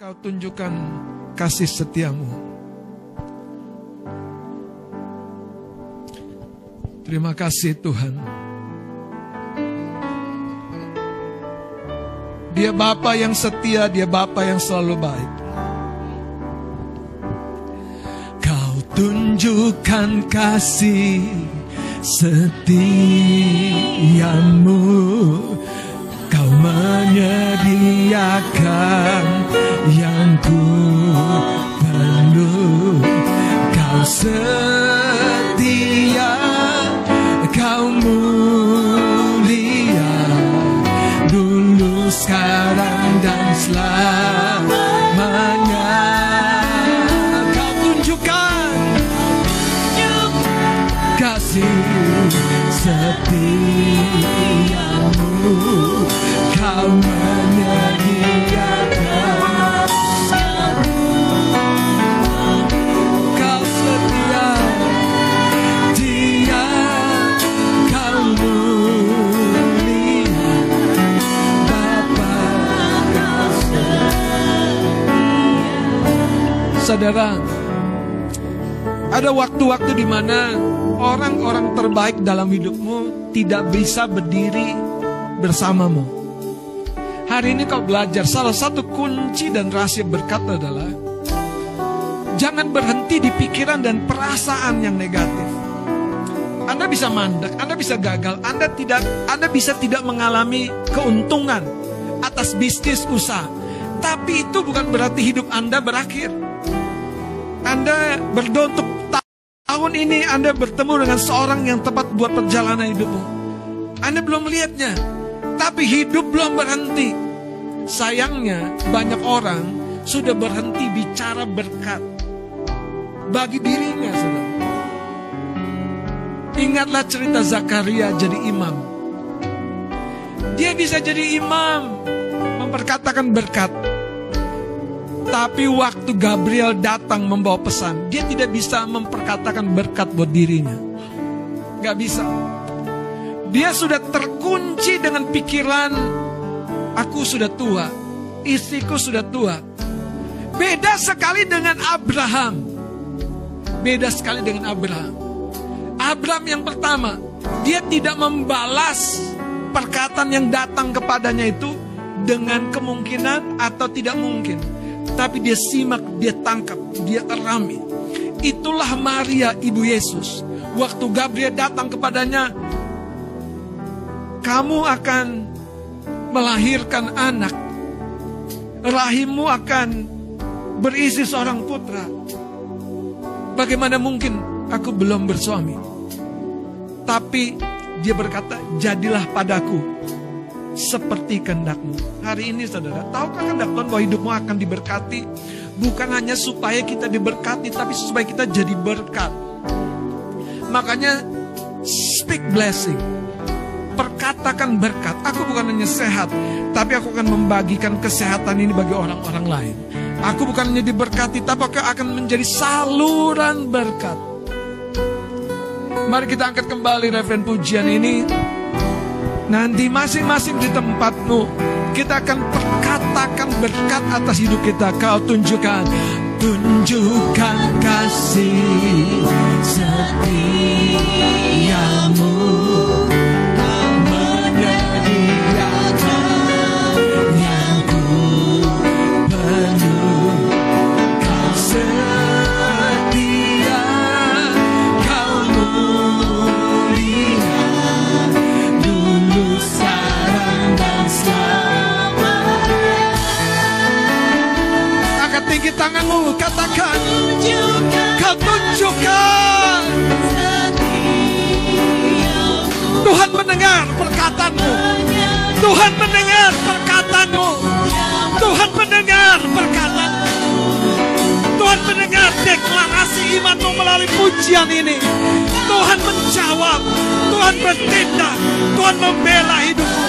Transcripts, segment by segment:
Kau tunjukkan kasih setiamu. Terima kasih Tuhan. Dia Bapa yang setia, dia Bapa yang selalu baik. Kau tunjukkan kasih setiamu menyediakan yang ku perlu. Kau setia, kau mulia. Dulu, sekarang, dan selamanya. Kau tunjukkan kasih setiamu Saudara, ada waktu-waktu di mana orang-orang terbaik dalam hidupmu tidak bisa berdiri bersamamu. Hari ini kau belajar salah satu kunci dan rahasia berkat adalah jangan berhenti di pikiran dan perasaan yang negatif. Anda bisa mandek, Anda bisa gagal, Anda tidak Anda bisa tidak mengalami keuntungan atas bisnis usaha. Tapi itu bukan berarti hidup Anda berakhir. Anda berdoa untuk tahun ini Anda bertemu dengan seorang yang tepat buat perjalanan hidupmu. Anda belum melihatnya, tapi hidup belum berhenti. Sayangnya banyak orang sudah berhenti bicara berkat bagi dirinya, saudara. Ingatlah cerita Zakaria jadi imam. Dia bisa jadi imam, memperkatakan berkat. Tapi waktu Gabriel datang membawa pesan, dia tidak bisa memperkatakan berkat buat dirinya. Gak bisa. Dia sudah terkunci dengan pikiran, aku sudah tua, istriku sudah tua. Beda sekali dengan Abraham. Beda sekali dengan Abraham. Abraham yang pertama, dia tidak membalas perkataan yang datang kepadanya itu dengan kemungkinan atau tidak mungkin tapi dia simak, dia tangkap, dia terami. Itulah Maria ibu Yesus. Waktu Gabriel datang kepadanya, kamu akan melahirkan anak. Rahimmu akan berisi seorang putra. Bagaimana mungkin aku belum bersuami? Tapi dia berkata, jadilah padaku seperti kehendakmu. Hari ini saudara, tahukah kehendak Tuhan bahwa hidupmu akan diberkati? Bukan hanya supaya kita diberkati, tapi supaya kita jadi berkat. Makanya speak blessing. Perkatakan berkat. Aku bukan hanya sehat, tapi aku akan membagikan kesehatan ini bagi orang-orang lain. Aku bukan hanya diberkati, tapi aku akan menjadi saluran berkat. Mari kita angkat kembali referen pujian ini. Nanti masing-masing di tempatmu Kita akan perkatakan berkat atas hidup kita. Kau tunjukkan Tunjukkan kasih setiamu tanganmu, katakan, kau tunjukkan. Tuhan mendengar perkataanmu. Tuhan mendengar perkataanmu. Tuhan mendengar perkataanmu. Tuhan mendengar deklarasi imanmu melalui pujian ini. Tuhan menjawab, Tuhan bertindak, Tuhan membela hidupmu.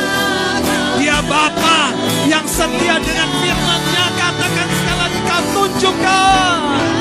Dia Bapa yang setia dengan firman-Nya. Katakan sekali lagi, kau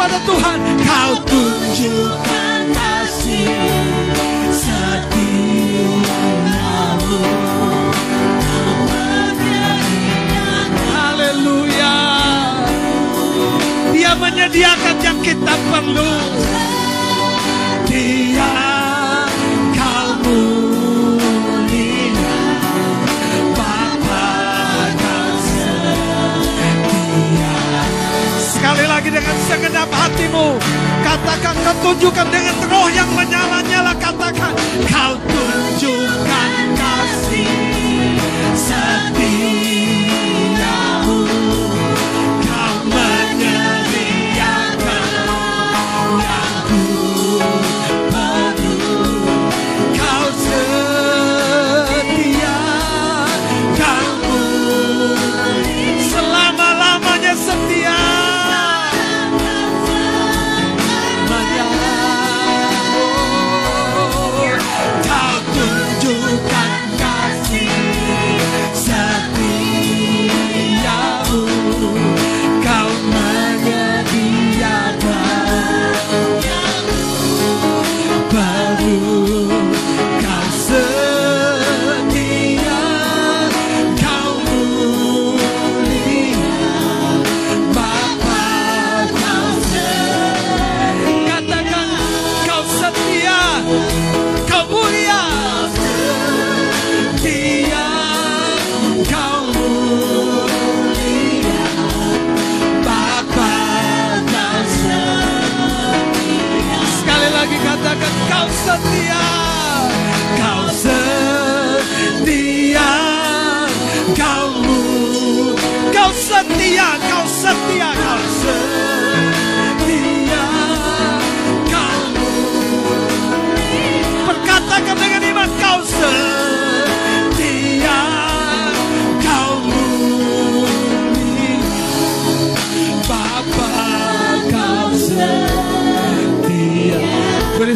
kepada Tuhan. Kau tunjukkan kasih. Haleluya. Dia menyediakan yang kita perlu. Tunjukkan dengan roh yang menyala-nyala Katakan kau tunjukkan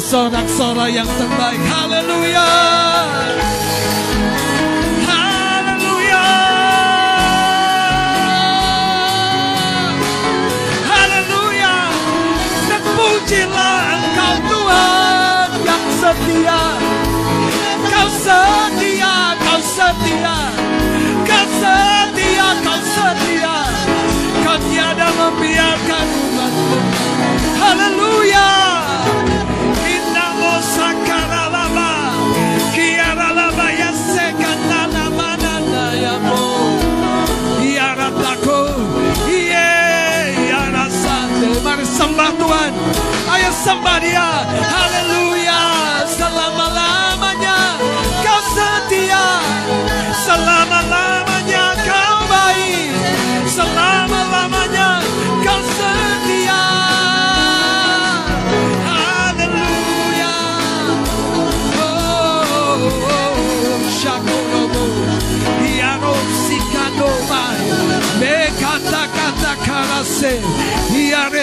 sorak-sorai yang terbaik. Haleluya. Haleluya. Haleluya. Dan pujilah engkau Tuhan yang setia. Kau setia, kau setia. Kau setia, kau setia. Kau tiada membiarkan umatmu. Haleluya Mari sembah Tuhan Ayo sembah dia Haleluya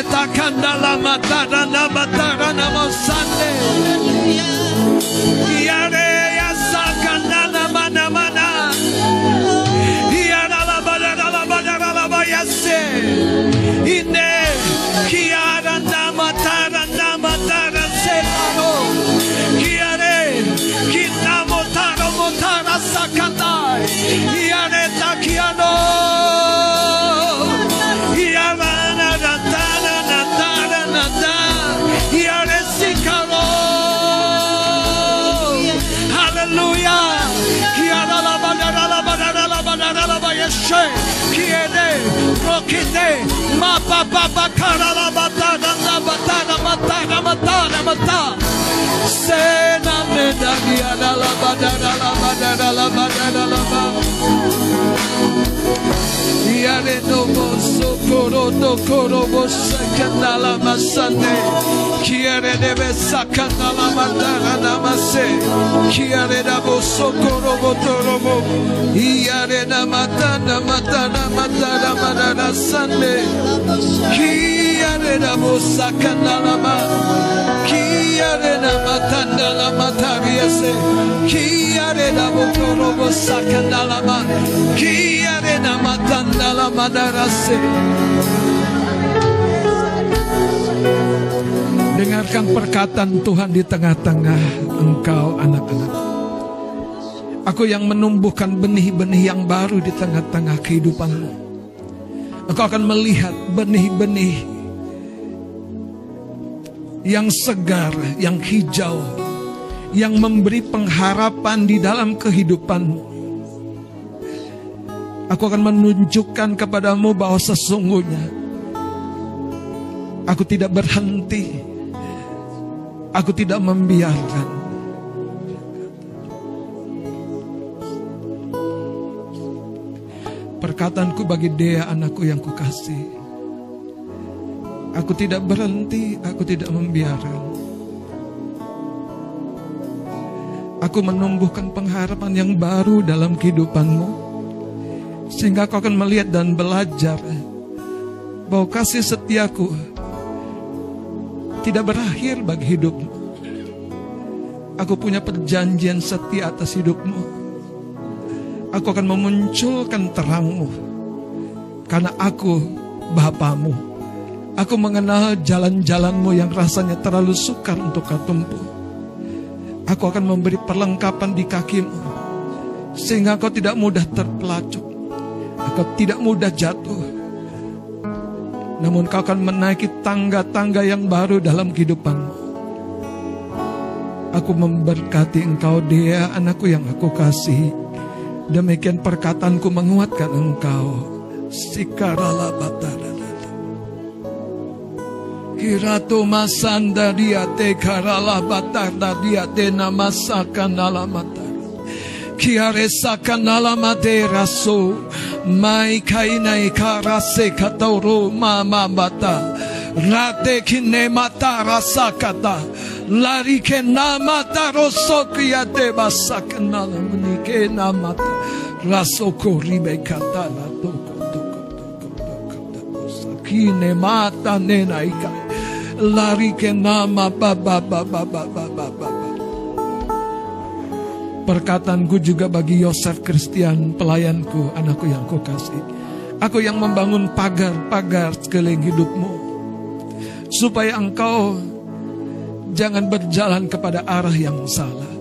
Iareta kandala matara namatara namosande Iare yasakandala mana mana Iara la badara la badara la bayase Ine Kiara la bayashe Kiere Rokite Mapa papa kara la batara la batara matara matara matara Sena meda kiara la badara la badara la badara la badara Yare no boso koro no koro bosa kanala masane. Kiare debe sakana matara namase. Kiare da boso koro botoro bo Iare na matana matana matara matara sane. Kiare da bosa kanala ma. Kiare na matanda la matariase Kiare da botoro bosa kanala ma. Kiare la Nyatakan perkataan Tuhan di tengah-tengah engkau anak-anak. Aku yang menumbuhkan benih-benih yang baru di tengah-tengah kehidupanmu. Engkau akan melihat benih-benih yang segar, yang hijau, yang memberi pengharapan di dalam kehidupanmu. Aku akan menunjukkan kepadamu bahwa sesungguhnya aku tidak berhenti. Aku tidak membiarkan. Perkataanku bagi Dea anakku yang kukasih. Aku tidak berhenti, aku tidak membiarkan. Aku menumbuhkan pengharapan yang baru dalam kehidupanmu. Sehingga kau akan melihat dan belajar bahwa kasih setiaku tidak berakhir bagi hidupmu. Aku punya perjanjian setia atas hidupmu. Aku akan memunculkan terangmu. Karena aku Bapamu. Aku mengenal jalan-jalanmu yang rasanya terlalu sukar untuk kau. Aku akan memberi perlengkapan di kakimu. Sehingga kau tidak mudah terpelacuk. Kau tidak mudah jatuh. Namun kau akan menaiki tangga-tangga yang baru dalam kehidupanmu. Aku memberkati engkau dia anakku yang aku kasih. Demikian perkataanku menguatkan engkau. Sikarala batara. Kirato masanda dia te karala batarda dia te namasaka nalamata. Kiare saka nalamate raso. Mai kaina ikarase katoro mama bata. Rate kine mata rasakata. Lari ke namata rosokia te basaka nalamani ke namata. Rasoko ribe katala toko toko toko toko toko. Kine mata nena ikai lari ke nama baba baba baba baba. Perkataanku juga bagi Yosef Kristian pelayanku, anakku yang kukasih. Aku yang membangun pagar-pagar sekeliling hidupmu. Supaya engkau jangan berjalan kepada arah yang salah.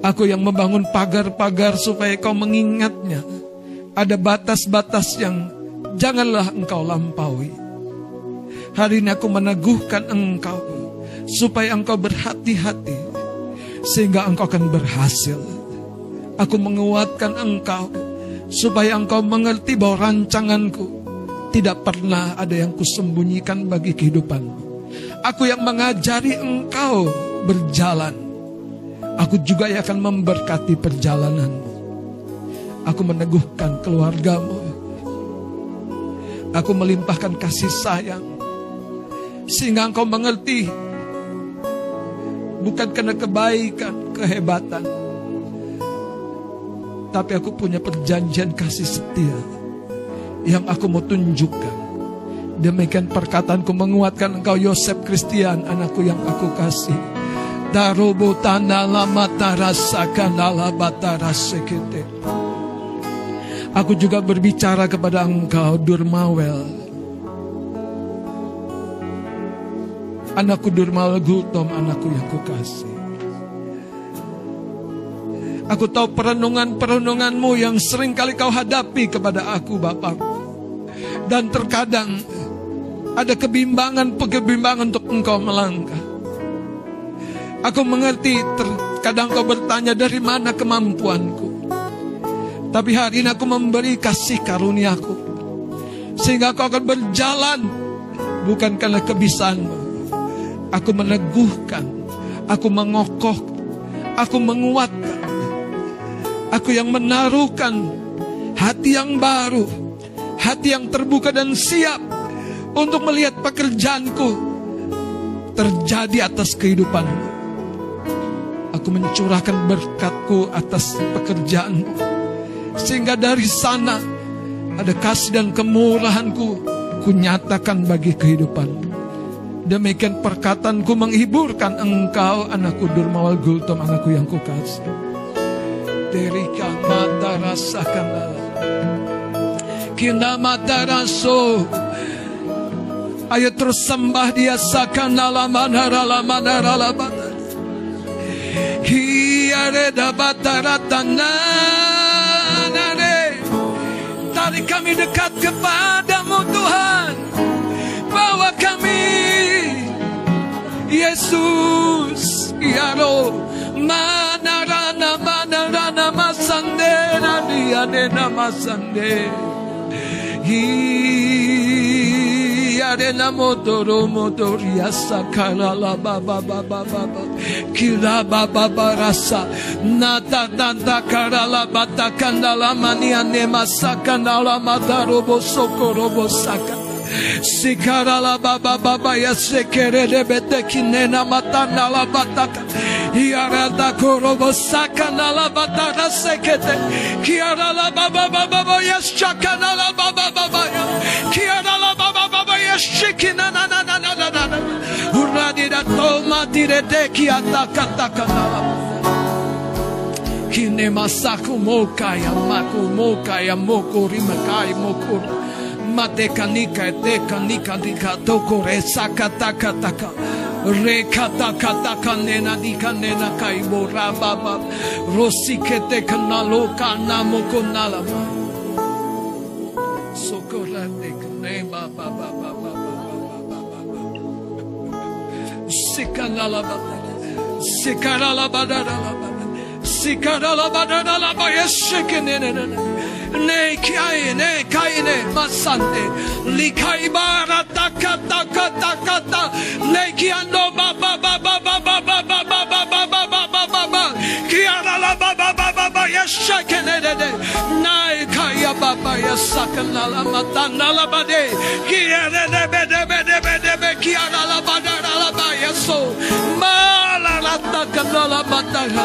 Aku yang membangun pagar-pagar supaya kau mengingatnya. Ada batas-batas yang janganlah engkau lampaui Hari ini aku meneguhkan engkau supaya engkau berhati-hati sehingga engkau akan berhasil. Aku menguatkan engkau supaya engkau mengerti bahwa rancanganku tidak pernah ada yang kusembunyikan bagi kehidupanmu. Aku yang mengajari engkau berjalan. Aku juga yang akan memberkati perjalananmu. Aku meneguhkan keluargamu. Aku melimpahkan kasih sayang sehingga engkau mengerti bukan karena kebaikan, kehebatan. Tapi aku punya perjanjian kasih setia yang aku mau tunjukkan. Demikian perkataanku menguatkan engkau Yosef Kristian, anakku yang aku kasih. Darobo tanda lama tarasakan batara sekete. Aku juga berbicara kepada engkau Durmawel Anakku Durmal Gultom, anakku yang kukasih. Aku tahu perenungan-perenunganmu yang sering kali kau hadapi kepada aku Bapak. Dan terkadang ada kebimbangan-kebimbangan untuk engkau melangkah. Aku mengerti terkadang kau bertanya dari mana kemampuanku. Tapi hari ini aku memberi kasih karuniaku. Sehingga kau akan berjalan bukan karena kebisaanmu. Aku meneguhkan, aku mengokoh, aku menguatkan. Aku yang menaruhkan hati yang baru, hati yang terbuka dan siap untuk melihat pekerjaanku terjadi atas kehidupanmu. Aku mencurahkan berkatku atas pekerjaanmu. Sehingga dari sana ada kasih dan kemurahanku kunyatakan bagi kehidupanmu. Demikian perkataanku menghiburkan engkau anakku Durmawal Gultom anakku yang kukasih. Derika mata rasakan Kina mata raso Ayo terus sembah dia sakana la manara la manara la manara. Hiare da bataratana Tarik kami dekat kepadamu Tuhan Yesus Ya roh Manarana manarana masandera nama masande. Arena motoro motoria sakala la baba baba baba kila baba barasa nata nata karala bata kandala mania nema sakandala matarobo sokorobo saka Sikarala baba baba ya sekere de bete kinena matana la bataka. Yarada korobo sakana la batana sekete. Kiara la baba baba ya shakana la baba baba. Kiara la baba baba ya shikina na na na na na na na. Uradi da toma dire de ki ataka taka na la. Kine masaku moka ya maku moka ya moko rimakai moko mateka nika eteka nika nika toko re saka taka taka re kata kata kanena dika nena kaibo rababa rosikete kanalo kanamo konala sokorande kane ba ba ba ba ba ba ba ba sikanala ba sikarala badara ba sikarala badara ba yeshikenene ne kai ne kai ne masante likai bara taka taka taka ta lekiando ba ba ba ba ba ba ba ba ba ba ba ba ba ba ba ba kiara la ba ba ba ba ba yashakene de de nai kaya ba ba yasakana la matana la ba de kiara de be de be de be de be kiara la ba da la ba yaso mala la taka la matana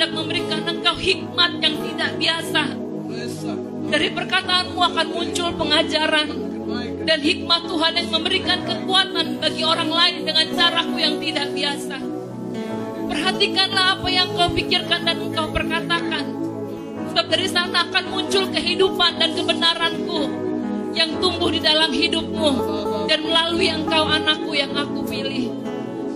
Hendak memberikan engkau hikmat yang tidak biasa. Dari perkataanmu akan muncul pengajaran dan hikmat Tuhan yang memberikan kekuatan bagi orang lain dengan caraku yang tidak biasa. Perhatikanlah apa yang kau pikirkan dan engkau perkatakan. Sebab dari sana akan muncul kehidupan dan kebenaranku yang tumbuh di dalam hidupmu dan melalui engkau anakku yang aku pilih.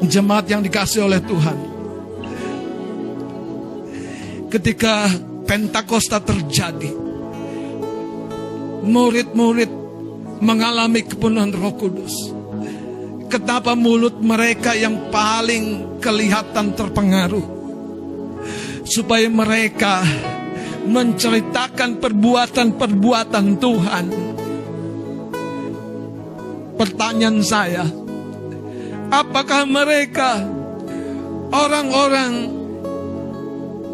Jemaat yang dikasih oleh Tuhan. Ketika Pentakosta terjadi, murid-murid mengalami kepenuhan Roh Kudus. Kenapa mulut mereka yang paling kelihatan terpengaruh? Supaya mereka menceritakan perbuatan-perbuatan Tuhan. Pertanyaan saya, apakah mereka orang-orang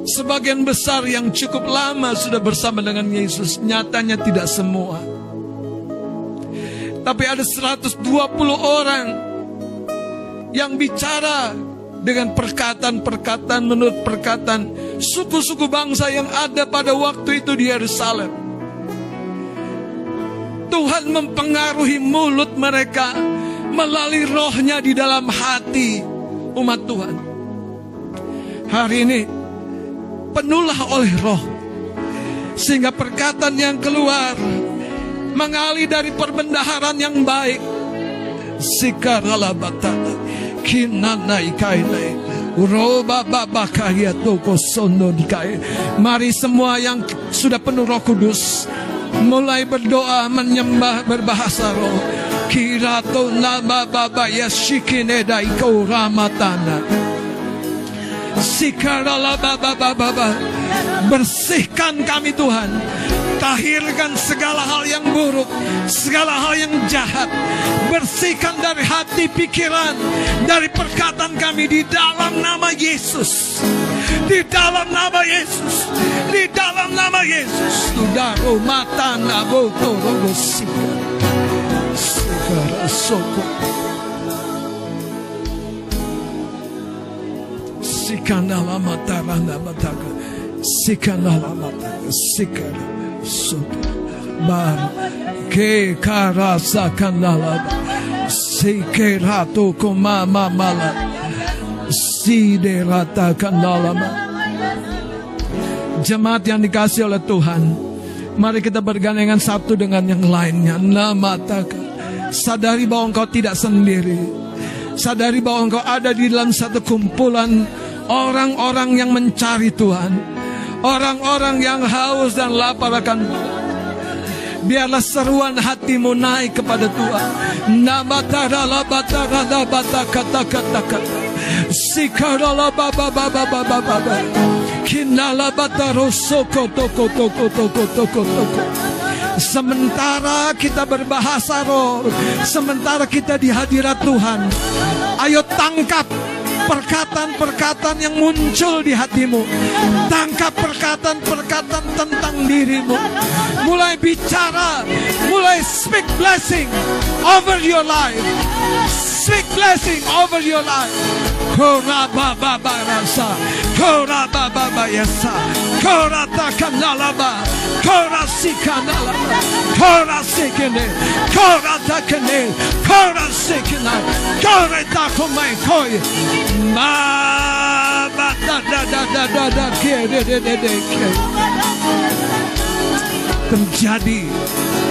sebagian besar yang cukup lama sudah bersama dengan Yesus? Nyatanya tidak semua. Tapi ada 120 orang yang bicara dengan perkataan-perkataan menurut perkataan suku-suku bangsa yang ada pada waktu itu di Yerusalem. Tuhan mempengaruhi mulut mereka melalui rohnya di dalam hati umat Tuhan. Hari ini penuhlah oleh roh sehingga perkataan yang keluar mengalir dari perbendaharaan yang baik. Sikarala batana kinana ikainai. Roba baba kaya toko sono dikai. Mari semua yang sudah penuh roh kudus. Mulai berdoa menyembah berbahasa roh. Kirato nama baba shikine daiko ramatana. Sikarala baba baba baba. Bersihkan kami Tuhan. Tahirkan segala hal yang buruk, segala hal yang jahat. Bersihkan dari hati pikiran, dari perkataan kami di dalam nama Yesus. Di dalam nama Yesus. Di dalam nama Yesus. Tudaro mata naboto rogo soko sikana la matara na mataka sikana. La mataka sikana soko bar ke kara sakana la sikera to koma mama la sidera takana la jemaat yang dikasih oleh Tuhan. Mari kita bergandengan satu dengan yang lainnya. Nama takkan. Sadari bahwa engkau tidak sendiri. Sadari bahwa engkau ada di dalam satu kumpulan orang-orang yang mencari Tuhan. Orang-orang yang haus dan lapar akan Tuhan. Biarlah seruan hatimu naik kepada Tuhan. Nama tarala batara bata kata kata kata. Toko toko. Sementara kita berbahasa roh, sementara kita di hadirat Tuhan, ayo tangkap perkataan-perkataan yang muncul di hatimu. Tangkap perkataan-perkataan tentang dirimu. Mulai bicara, mulai speak blessing over your life. Speak blessing over your life. Kora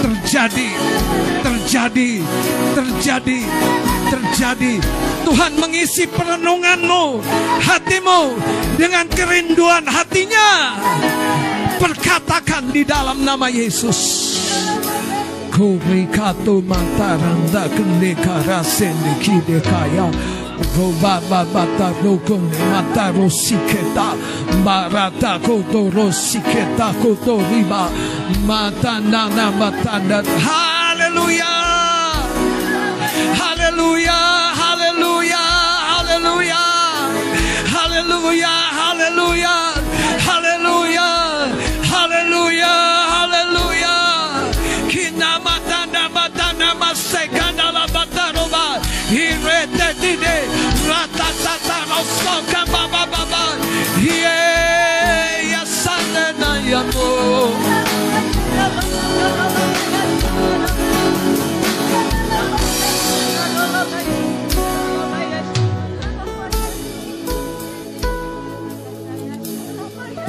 terjadi, terjadi, terjadi, terjadi. Tuhan mengisi perenunganmu, hatimu dengan kerinduan hatinya. Perkatakan di dalam nama Yesus. Kubrikato mata randa kendeka rasendi kide kaya. Roba babata rokone mata rosiketa. Marata koto koto riba. Na. Hallelujah. Hallelujah. Hallelujah. Hallelujah. Hallelujah.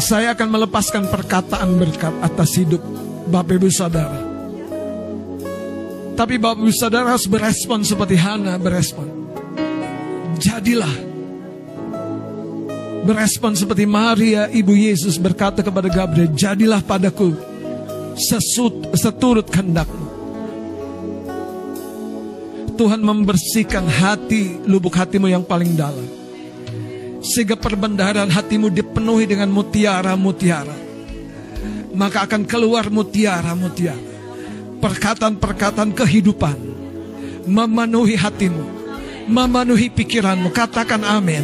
Saya akan melepaskan perkataan berkat atas hidup Bapak Ibu Saudara. Tapi Bapak Ibu Saudara harus berespon seperti Hana berespon. Jadilah. Berespon seperti Maria Ibu Yesus berkata kepada Gabriel, jadilah padaku sesut, seturut kehendakmu. Tuhan membersihkan hati, lubuk hatimu yang paling dalam. Sehingga perbendaharaan hatimu dipenuhi dengan mutiara-mutiara. Maka akan keluar mutiara-mutiara. Perkataan-perkataan kehidupan. Memenuhi hatimu. Memenuhi pikiranmu. Katakan amin.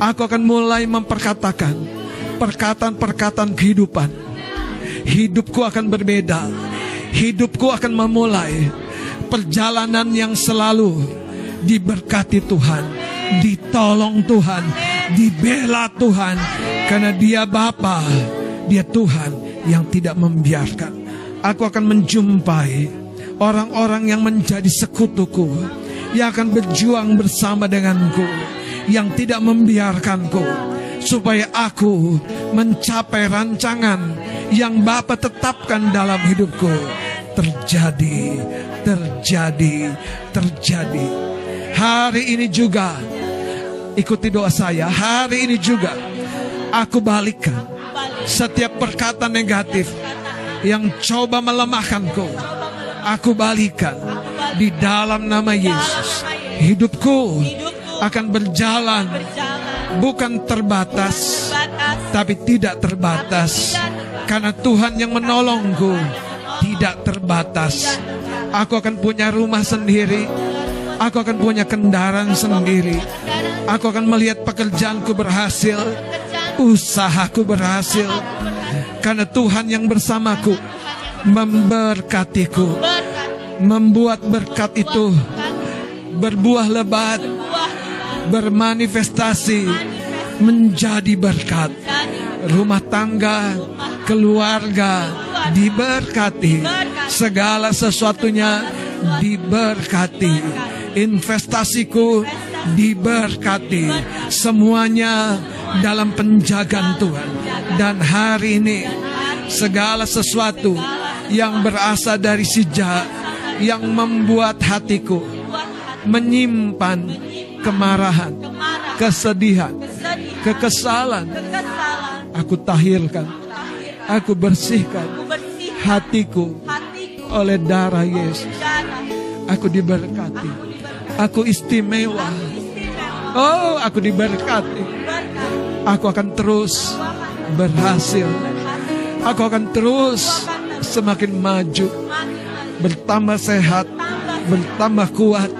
Aku akan mulai memperkatakan. Perkataan-perkataan kehidupan. Hidupku akan berbeda. Hidupku akan memulai perjalanan yang selalu diberkati Tuhan, ditolong Tuhan, dibela Tuhan, karena Dia Bapa, Dia Tuhan yang tidak membiarkan. Aku akan menjumpai orang-orang yang menjadi sekutuku, yang akan berjuang bersama denganku, yang tidak membiarkanku, supaya aku mencapai rancangan yang Bapa tetapkan dalam hidupku. Terjadi, terjadi, terjadi. Hari ini juga, ikuti doa saya. Hari ini juga, aku balikkan setiap perkataan negatif yang coba melemahkanku. Aku balikan Di dalam nama Yesus. Hidupku akan berjalan bukan terbatas, tapi tidak terbatas. Karena Tuhan yang menolongku tidak terbatas. Aku akan punya rumah sendiri. Aku akan punya kendaraan sendiri. Aku akan melihat pekerjaanku berhasil. Usahaku berhasil. Karena Tuhan yang bersamaku memberkatiku. Membuat berkat itu berbuah lebat, bermanifestasi, menjadi berkat. Rumah tangga, keluarga diberkati, segala sesuatunya diberkati, investasiku diberkati, semuanya dalam penjagaan Tuhan. Dan hari ini segala sesuatu yang berasal dari sejak yang membuat hatiku menyimpan kemarahan, kesedihan, kekesalan. Aku tahirkan, aku bersihkan hatiku oleh darah Yesus. Aku diberkati, aku istimewa. Oh, aku diberkati. Aku akan terus berhasil. Aku akan terus semakin maju, bertambah sehat, bertambah kuat.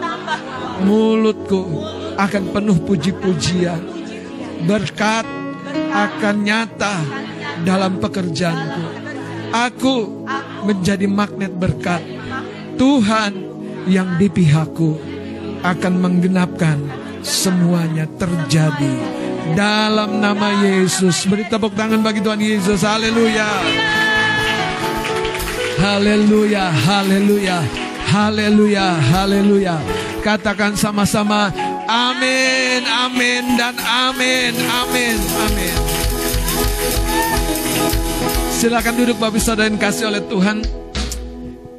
Mulutku akan penuh puji-pujian. Berkat akan nyata dalam pekerjaanku. Aku menjadi magnet berkat. Tuhan yang di pihakku akan menggenapkan semuanya terjadi dalam nama Yesus. Beri tepuk tangan bagi Tuhan Yesus. Haleluya. Haleluya, haleluya, haleluya, haleluya. Katakan sama-sama amin, amin dan amin, amin, amin. Silakan duduk Bapak Saudara yang kasih oleh Tuhan.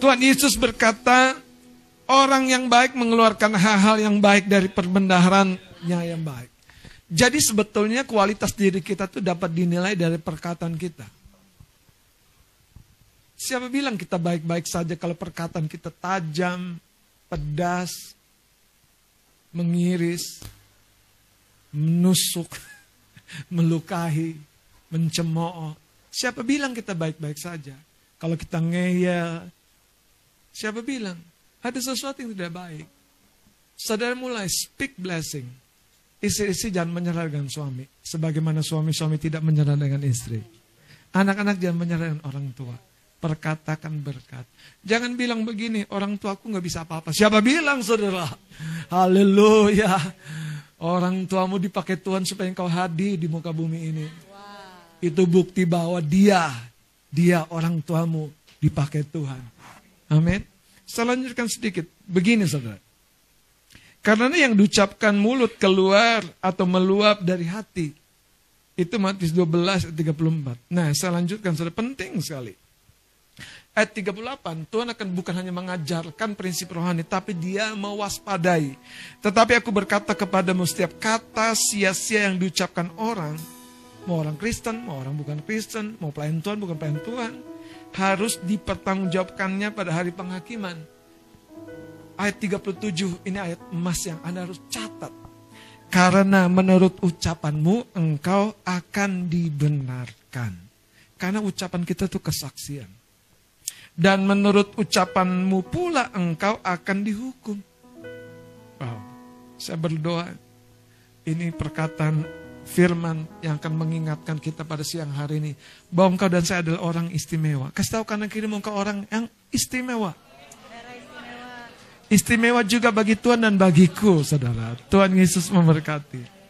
Tuhan Yesus berkata, orang yang baik mengeluarkan hal-hal yang baik dari perbendaharannya yang baik. Jadi sebetulnya kualitas diri kita tuh dapat dinilai dari perkataan kita. Siapa bilang kita baik-baik saja kalau perkataan kita tajam, pedas, mengiris, menusuk, melukai, mencemooh. Siapa bilang kita baik-baik saja? Kalau kita ngeyel, siapa bilang? Ada sesuatu yang tidak baik. Saudara mulai speak blessing. Istri-istri jangan menyerah dengan suami. Sebagaimana suami-suami tidak menyerah dengan istri. Anak-anak jangan menyerah dengan orang tua. Perkatakan berkat. Jangan bilang begini, orang tuaku nggak bisa apa-apa. Siapa bilang saudara? Haleluya. Orang tuamu dipakai Tuhan supaya engkau hadir di muka bumi ini. Itu bukti bahwa dia, dia orang tuamu dipakai Tuhan. Amin. Saya lanjutkan sedikit. Begini saudara. Karena yang diucapkan mulut keluar atau meluap dari hati. Itu Matius 12 ayat 34. Nah saya lanjutkan saudara. Penting sekali. Ayat 38, Tuhan akan bukan hanya mengajarkan prinsip rohani, tapi dia mewaspadai. Tetapi aku berkata kepadamu setiap kata sia-sia yang diucapkan orang, mau orang Kristen, mau orang bukan Kristen, mau pelayan Tuhan, bukan pelayan Tuhan, harus dipertanggungjawabkannya pada hari penghakiman. Ayat 37, ini ayat emas yang Anda harus catat. Karena menurut ucapanmu, engkau akan dibenarkan. Karena ucapan kita itu kesaksian dan menurut ucapanmu pula engkau akan dihukum. Wow, saya berdoa ini perkataan firman yang akan mengingatkan kita pada siang hari ini bahwa engkau dan saya adalah orang istimewa. Kasih tahu kanan kiri engkau orang yang istimewa. Istimewa juga bagi Tuhan dan bagiku, saudara. Tuhan Yesus memberkati.